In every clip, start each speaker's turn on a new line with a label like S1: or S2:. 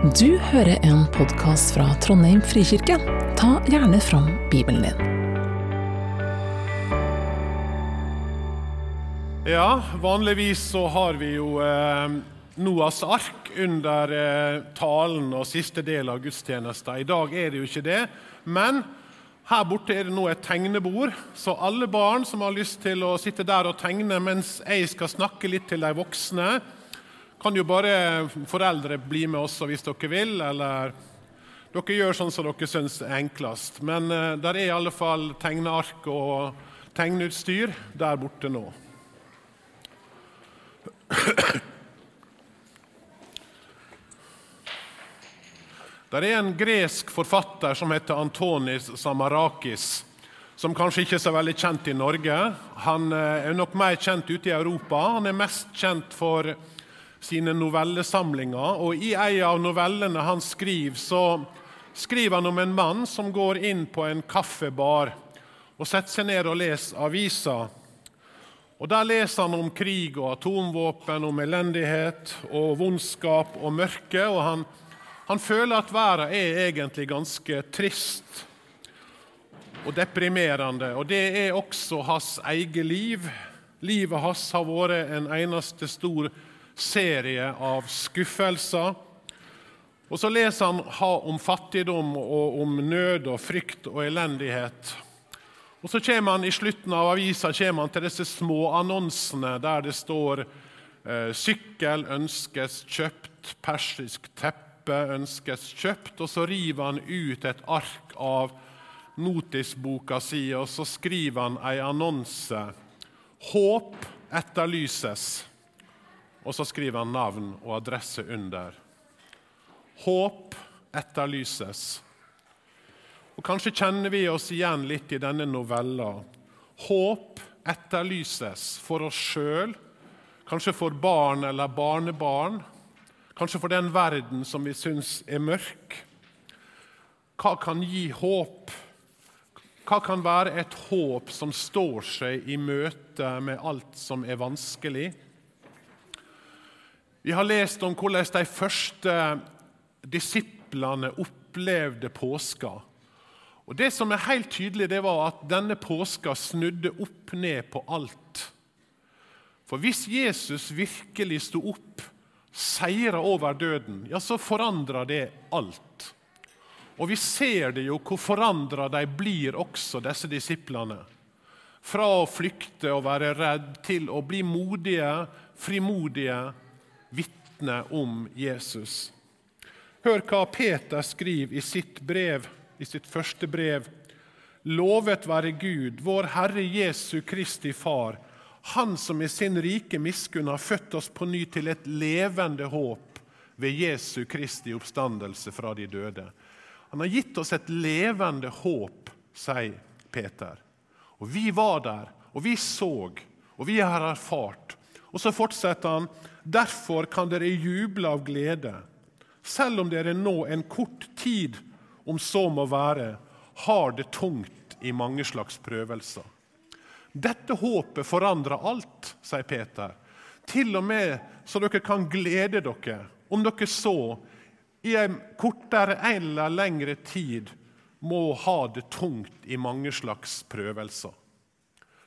S1: Du hører en podkast fra Trondheim frikirke. Ta gjerne fram Bibelen din.
S2: Ja, vanligvis så har vi jo eh, Noas ark under eh, talen og siste del av gudstjenesten. I dag er det jo ikke det, men her borte er det nå et tegnebord, så alle barn som har lyst til å sitte der og tegne mens jeg skal snakke litt til de voksne, kan jo bare foreldre bli med også hvis dere vil, eller dere gjør sånn som dere syns er enklest. Men uh, der er i alle fall tegneark og tegneutstyr der borte nå. Der er en gresk forfatter som heter Antonis Samarakis, som kanskje ikke er så veldig kjent i Norge. Han eh, er nok mer kjent ute i Europa. Han er mest kjent for sine novellesamlinger. Og I en av novellene han skriver, så skriver han om en mann som går inn på en kaffebar og setter seg ned og leser aviser. Og Der leser han om krig og atomvåpen, om elendighet og vondskap og mørke. og Han, han føler at verden er egentlig ganske trist og deprimerende. Og det er også hans eget liv. Livet hans har vært en eneste stor serie av skuffelser. Og så leser han om fattigdom og om nød og frykt og elendighet. Og Så kommer han i slutten av avisa han til disse små annonsene der det står eh, 'Sykkel ønskes kjøpt', 'Persisk teppe ønskes kjøpt'. Og så river han ut et ark av notisboka si, og så skriver han ei annonse. 'Håp etterlyses'. Og så skriver han navn og adresse under. Håp etterlyses. Og Kanskje kjenner vi oss igjen litt i denne novella. Håp etterlyses for oss sjøl, kanskje for barn eller barnebarn, kanskje for den verden som vi syns er mørk. Hva kan gi håp? Hva kan være et håp som står seg i møte med alt som er vanskelig? Vi har lest om hvordan de første disiplene opplevde påska. Og Det som er helt tydelig, det var at denne påska snudde opp ned på alt. For hvis Jesus virkelig sto opp, seira over døden, ja, så forandra det alt. Og vi ser det jo hvor forandra de blir også, disse disiplene. Fra å flykte og være redd til å bli modige, frimodige, vitne om Jesus. Hør hva Peter skriver i sitt brev, i sitt første brev. Lovet være Gud, vår Herre Jesu Kristi Far, Han som i sin rike miskunn har født oss på ny til et levende håp ved Jesu Kristi oppstandelse fra de døde. Han har gitt oss et levende håp, sier Peter. Og Vi var der, og vi så, og vi har erfart. Og så fortsetter han Derfor kan dere juble av glede, selv om dere nå en kort tid, om så må være, har det tungt i mange slags prøvelser. Dette håpet forandrer alt, sier Peter. Til og med så dere kan glede dere, om dere så i en kortere eller lengre tid må ha det tungt i mange slags prøvelser.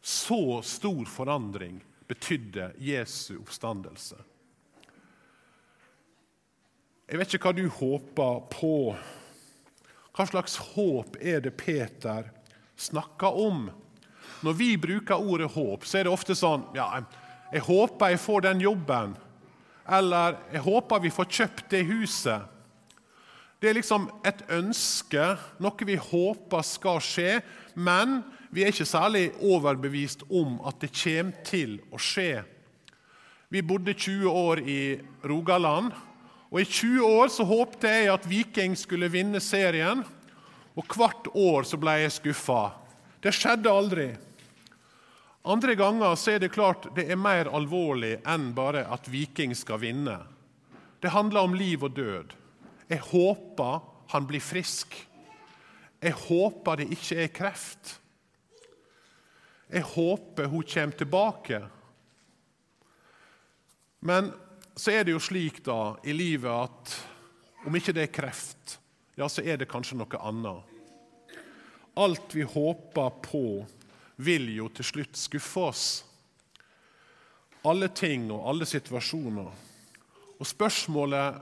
S2: Så stor forandring betydde Jesu oppstandelse. Jeg vet ikke hva du håper på. Hva slags håp er det Peter snakker om? Når vi bruker ordet håp, så er det ofte sånn ja, jeg håper jeg får den jobben. Eller jeg håper vi får kjøpt det huset. Det er liksom et ønske, noe vi håper skal skje, men vi er ikke særlig overbevist om at det kommer til å skje. Vi bodde 20 år i Rogaland, og i 20 år så håpte jeg at Viking skulle vinne serien. Og hvert år så ble jeg skuffa. Det skjedde aldri. Andre ganger så er det klart det er mer alvorlig enn bare at Viking skal vinne. Det handler om liv og død. Jeg håper han blir frisk. Jeg håper det ikke er kreft. Jeg håper hun kommer tilbake. Men så er det jo slik da i livet at Om ikke det er kreft, ja, så er det kanskje noe annet. Alt vi håper på, vil jo til slutt skuffe oss. Alle ting og alle situasjoner. Og spørsmålet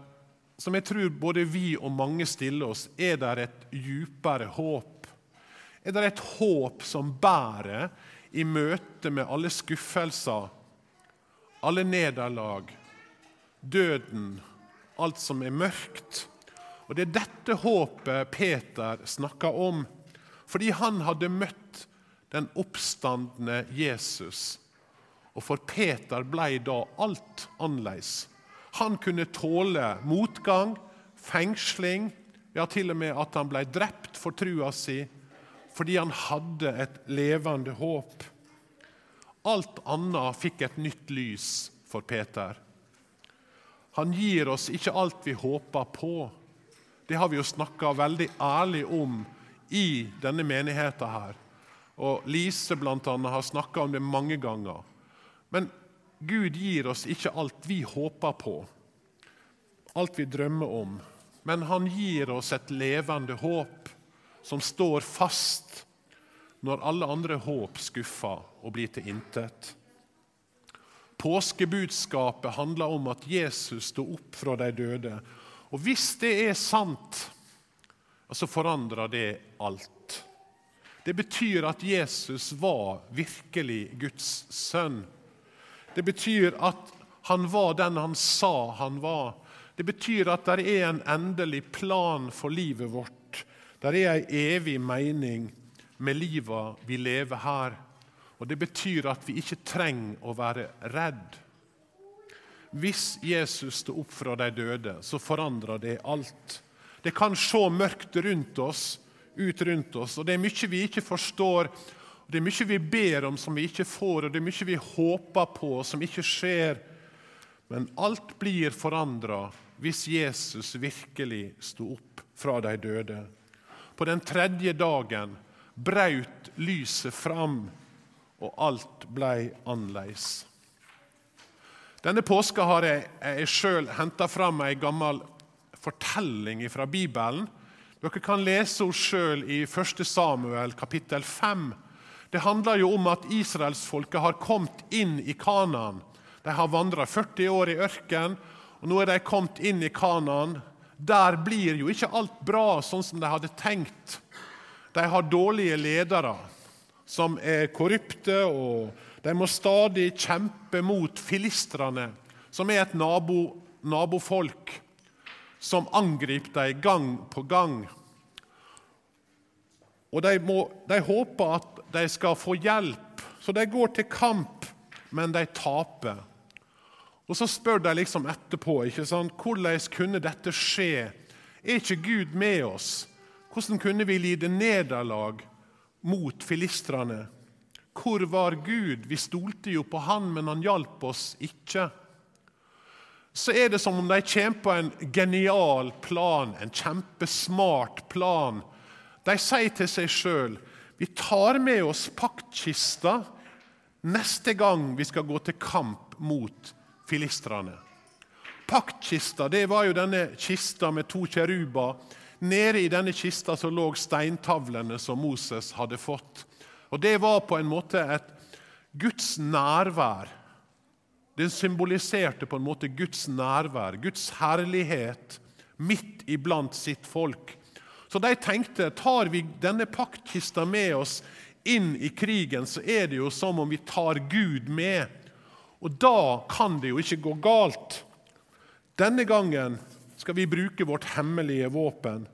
S2: som jeg tror både vi og mange stiller oss, er det et djupere håp? Er det et håp som bærer i møte med alle skuffelser, alle nederlag, døden, alt som er mørkt? Og Det er dette håpet Peter snakker om, fordi han hadde møtt den oppstandende Jesus. Og for Peter ble da alt annerledes. Han kunne tåle motgang, fengsling, ja, til og med at han ble drept for trua si, fordi han hadde et levende håp. Alt annet fikk et nytt lys for Peter. Han gir oss ikke alt vi håper på. Det har vi jo snakka veldig ærlig om i denne menigheten her. Og Lise annet har snakka om det mange ganger. Men Gud gir oss ikke alt vi håper på, alt vi drømmer om. Men han gir oss et levende håp som står fast når alle andre håp skuffer og blir til intet. Påskebudskapet handler om at Jesus sto opp fra de døde. Og hvis det er sant, så forandrer det alt. Det betyr at Jesus var virkelig Guds sønn. Det betyr at han var den han sa han var. Det betyr at det er en endelig plan for livet vårt. Det er en evig mening med livet vi lever her. Og Det betyr at vi ikke trenger å være redd. Hvis Jesus står opp fra de døde, så forandrer det alt. Det kan se mørkt rundt oss, ut rundt oss, og det er mye vi ikke forstår det er mye vi ber om som vi ikke får, og det er mye vi håper på som ikke skjer. Men alt blir forandra hvis Jesus virkelig sto opp fra de døde. På den tredje dagen braut lyset fram, og alt ble annerledes. Denne påska har jeg, jeg sjøl henta fram ei gammel fortelling fra Bibelen. Dere kan lese henne sjøl i 1. Samuel kapittel 5 det handler jo om at israelsfolket har kommet inn i Kanaan. De har vandra 40 år i ørken, og nå er de kommet inn i Kanaan. Der blir jo ikke alt bra sånn som de hadde tenkt. De har dårlige ledere som er korrupte, og de må stadig kjempe mot filistrene, som er et nabo, nabofolk som angriper dem gang på gang. Og de, må, de, håper at de skal få hjelp, så de går til kamp, men de taper. Og Så spør de liksom etterpå ikke sant? hvordan kunne dette skje. Er ikke Gud med oss? Hvordan kunne vi lide nederlag mot filistrene? Hvor var Gud? Vi stolte jo på Han, men Han hjalp oss ikke. Så er det som om de kommer på en genial plan, en kjempesmart plan de sier til seg sjøl vi tar med oss paktkista neste gang vi skal gå til kamp mot filistrene. Paktkista det var jo denne kista med to kjeruber. Nede i denne kista så lå steintavlene som Moses hadde fått. Og Det var på en måte et Guds nærvær. Det symboliserte på en måte Guds nærvær, Guds herlighet, midt iblant sitt folk. Så de tenkte tar vi denne paktkista med oss inn i krigen, så er det jo som om vi tar Gud med. Og da kan det jo ikke gå galt. Denne gangen skal vi bruke vårt hemmelige våpen.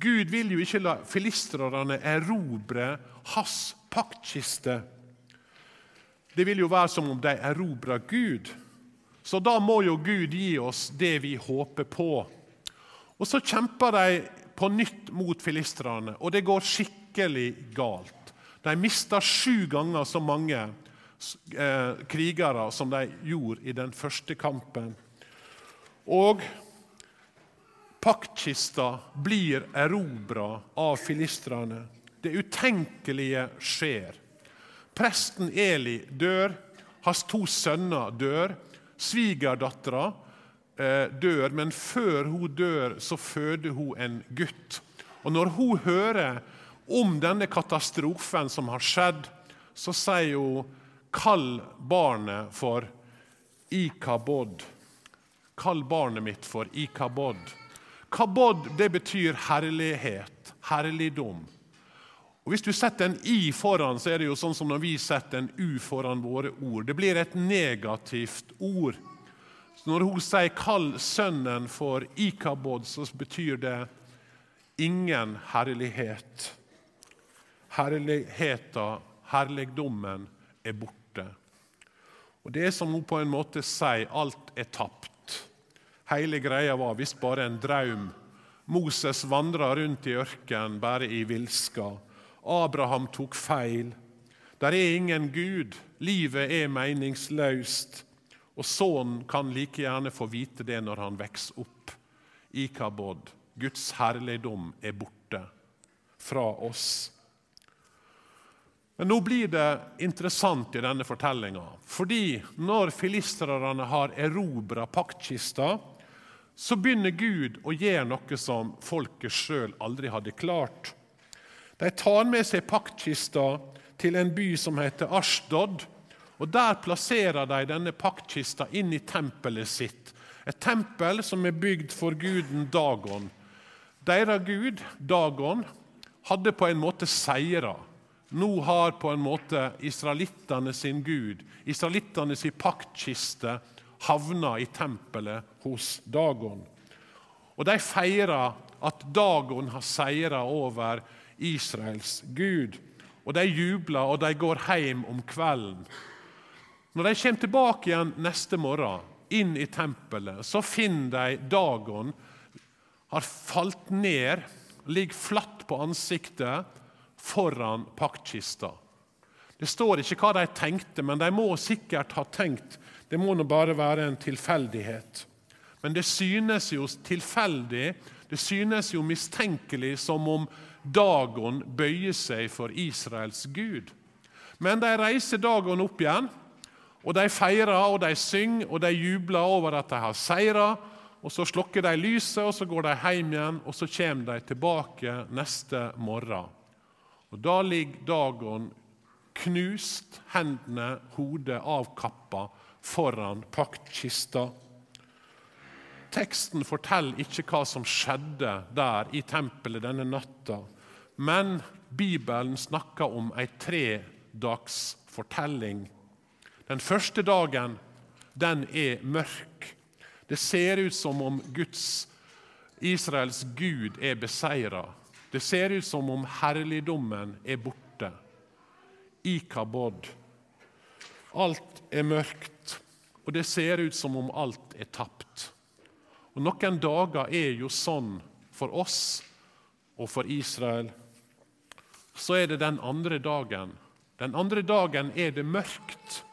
S2: Gud vil jo ikke la filistrerne erobre hans paktkiste. Det vil jo være som om de erobrer Gud. Så da må jo Gud gi oss det vi håper på. Og så kjemper de på nytt mot filistrene, og det går skikkelig galt. De mister sju ganger så mange eh, krigere som de gjorde i den første kampen. Og paktkista blir erobra av filistrene. Det utenkelige skjer. Presten Eli dør. Hans to sønner dør. Svigerdattera eh, dør, men før hun dør, så føder hun en gutt. Og Når hun hører om denne katastrofen som har skjedd, så sier hun 'kall barnet for Ikabod'. Kall barnet mitt for Ikabod. Kabod det betyr herlighet, herligdom. Og Hvis du setter en i foran, så er det jo sånn som når vi setter en u foran våre ord. Det blir et negativt ord. Så når hun sier 'kall sønnen for Ikabod', så betyr det ingen herlighet. Herligheta, herligdommen, er borte. Og Det er som hun på en måte sier alt er tapt. Hele greia var visst bare en drøm. Moses vandra rundt i ørkenen bare i villska. Abraham tok feil. Der er ingen Gud. Livet er meningsløst. Og sønnen kan like gjerne få vite det når han vokser opp. Ikabod, Guds herligdom, er borte fra oss. Men nå blir det interessant i denne fortellinga. Fordi når filistrerne har erobra paktkista, så begynner Gud å gjøre noe som folket sjøl aldri hadde klart. De tar med seg paktkista til en by som heter Ashdod. og Der plasserer de denne paktkista inn i tempelet sitt. Et tempel som er bygd for guden Dagon. Deres gud, Dagon, hadde på en måte seira. Nå har på en måte israelittene sin gud, israelittene sin paktkiste, havna i tempelet hos Dagon. Og De feirer at Dagon har seira over Israels Gud. Og De jubler, og de går hjem om kvelden. Når de kommer tilbake igjen neste morgen, inn i tempelet, så finner de Dagon har falt ned, ligger flatt på ansiktet foran paktkista. Det står ikke hva de tenkte, men de må sikkert ha tenkt det må nå bare være en tilfeldighet. Men det synes jo tilfeldig, det synes jo mistenkelig som om Dagon bøyer seg for Israels Gud. Men de reiser Dagon opp igjen, og de feirer og de synger og de jubler over at de har seira. Og Så slukker de lyset, og så går de hjem igjen, og så kommer de tilbake neste morgen. Og Da ligger Dagon knust, hendene, hodet avkappa foran paktkista. Teksten forteller ikke hva som skjedde der i tempelet denne natta, men Bibelen snakker om ei tredags fortelling. Den første dagen den er mørk. Det ser ut som om Guds, Israels Gud er beseira. Det ser ut som om herligdommen er borte. I kabod. Alt er mørkt, og det ser ut som om alt er tapt. Og Noen dager er jo sånn for oss og for Israel. Så er det den andre dagen. Den andre dagen er det mørkt,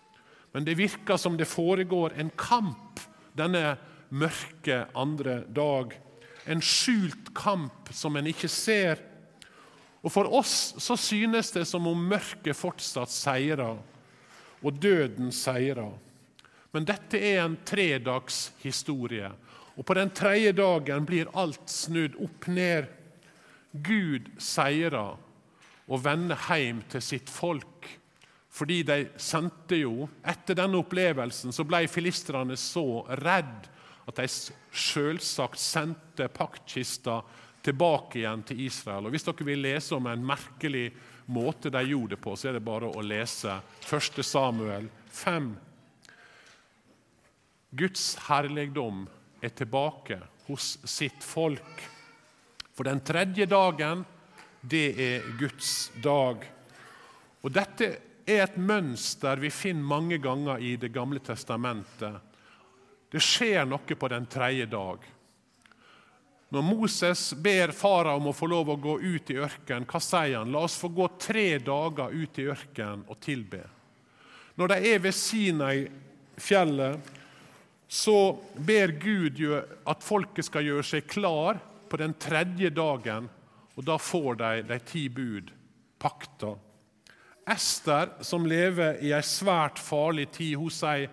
S2: men det virker som det foregår en kamp denne mørke andre dag. En skjult kamp som en ikke ser. Og For oss så synes det som om mørket fortsatt seirer, og døden seirer. Men dette er en tredags historie. Og på den tredje dagen blir alt snudd opp ned. Gud seirer og vender hjem til sitt folk. Fordi de sendte jo Etter denne opplevelsen så ble filistrene så redd at de selvsagt sendte paktkista tilbake igjen til Israel. Og Hvis dere vil lese om en merkelig måte de gjorde det på, så er det bare å lese 1. Samuel 5. Guds herligdom er tilbake hos sitt folk. For den tredje dagen, det er Guds dag. Og Dette er et mønster vi finner mange ganger i Det gamle testamentet. Det skjer noe på den tredje dag. Når Moses ber fara om å få lov å gå ut i ørkenen, hva sier han? La oss få gå tre dager ut i ørkenen og tilbe. Når de er ved Sinai-fjellet, så ber Gud at folket skal gjøre seg klar på den tredje dagen, og da får de de ti bud, pakta. Ester, som lever i ei svært farlig tid, hun sier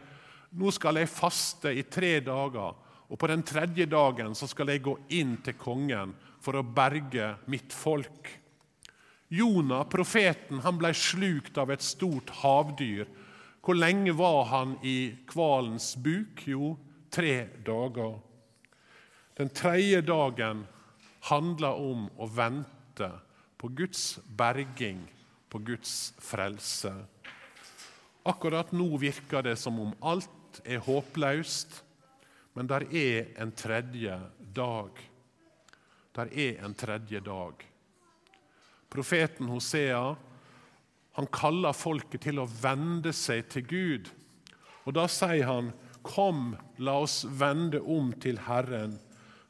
S2: nå skal jeg faste i tre dager, og på den tredje dagen så skal jeg gå inn til kongen for å berge mitt folk. Jonah, profeten, han ble slukt av et stort havdyr. Hvor lenge var han i hvalens buk? Jo, tre dager. Den tredje dagen handler om å vente på Guds berging, på Guds frelse. Akkurat nå virker det som om alt er håpløst, men der er en tredje dag. Der er en tredje dag. Profeten Hosea han kaller folket til å vende seg til Gud. Og Da sier han, 'Kom, la oss vende om til Herren.'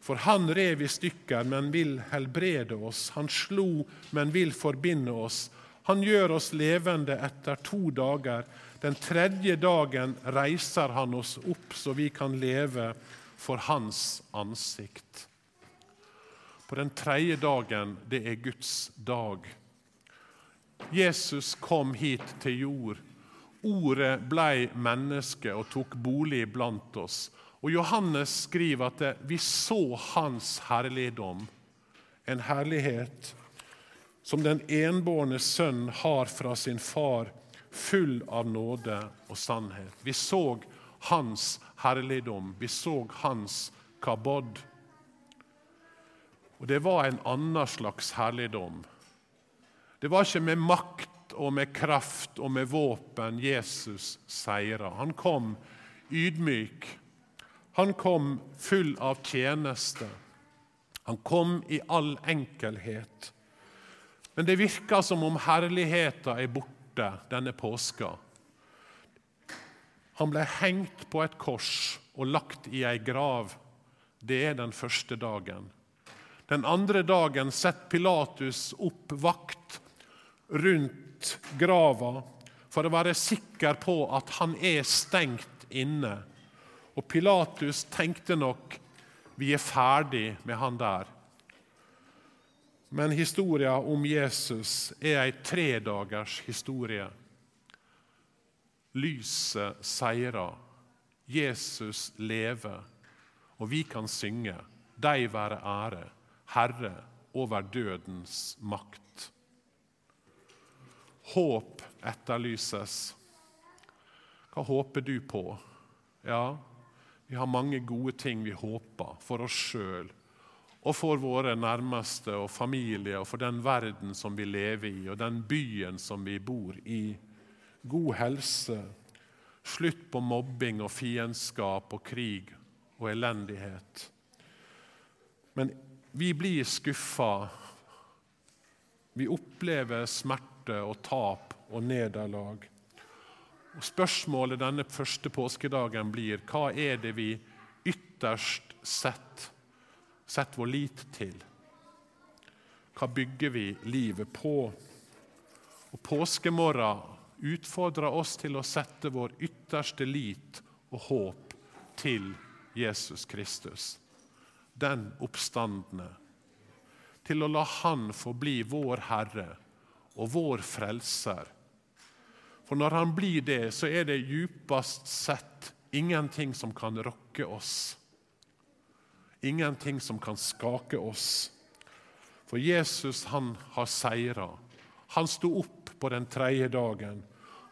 S2: For han rev i stykker, men vil helbrede oss. Han slo, men vil forbinde oss. Han gjør oss levende etter to dager. Den tredje dagen reiser han oss opp, så vi kan leve for hans ansikt. På den tredje dagen, det er Guds dag. Jesus kom hit til jord. Ordet blei menneske og tok bolig blant oss. Og Johannes skriver at vi så hans herligdom, en herlighet som den enbårne sønn har fra sin far, full av nåde og sannhet. Vi så hans herligdom, vi så hans kabod. Og det var en annen slags herligdom. Det var ikke med makt og med kraft og med våpen Jesus seira. Han kom ydmyk han kom full av tjeneste. Han kom i all enkelhet. Men det virker som om herligheten er borte denne påska. Han ble hengt på et kors og lagt i ei grav. Det er den første dagen. Den andre dagen setter Pilatus opp vakt rundt grava for å være sikker på at han er stengt inne og Pilatus tenkte nok vi er ferdig med han der. Men historia om Jesus er ei tredagers historie. Lyset seirer. Jesus lever. Og vi kan synge Deg være ære, Herre over dødens makt. Håp etterlyses. Hva håper du på? Ja, vi har mange gode ting vi håper for oss sjøl og for våre nærmeste og familie og for den verden som vi lever i, og den byen som vi bor i. God helse, slutt på mobbing og fiendskap og krig og elendighet. Men vi blir skuffa. Vi opplever smerte og tap og nederlag. Og Spørsmålet denne første påskedagen blir hva er det vi ytterst sett setter vår lit til? Hva bygger vi livet på? Og Påskemorgen utfordrer oss til å sette vår ytterste lit og håp til Jesus Kristus, den oppstandende. Til å la Han få bli vår Herre og vår Frelser for når han blir det, så er det djupest sett ingenting som kan rokke oss. Ingenting som kan skake oss. For Jesus han har seira. Han sto opp på den tredje dagen.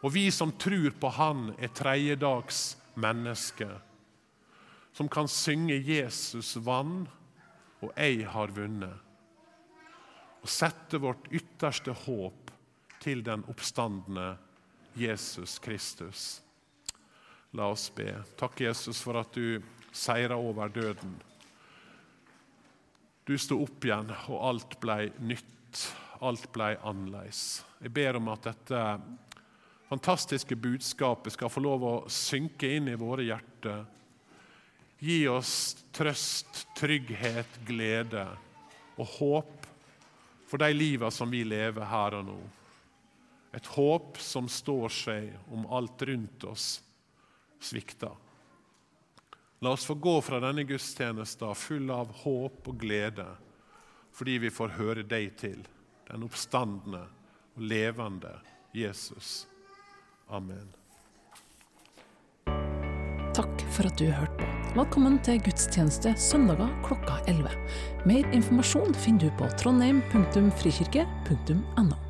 S2: Og vi som tror på Han, er tredjedags mennesker. Som kan synge 'Jesus vann, og jeg har vunnet'. Og sette vårt ytterste håp til den oppstandende Jesus Kristus. La oss be. Takk, Jesus, for at du seira over døden. Du sto opp igjen, og alt ble nytt. Alt ble annerledes. Jeg ber om at dette fantastiske budskapet skal få lov å synke inn i våre hjerter. Gi oss trøst, trygghet, glede og håp for de liva som vi lever her og nå. Et håp som står seg om alt rundt oss svikter. La oss få gå fra denne gudstjenesten full av håp og glede, fordi vi får høre deg til, den oppstandende og levende Jesus. Amen.
S1: Takk for at du hørte på. Velkommen til gudstjeneste søndager klokka 11. Mer informasjon finner du på trondheim.frikirke.no.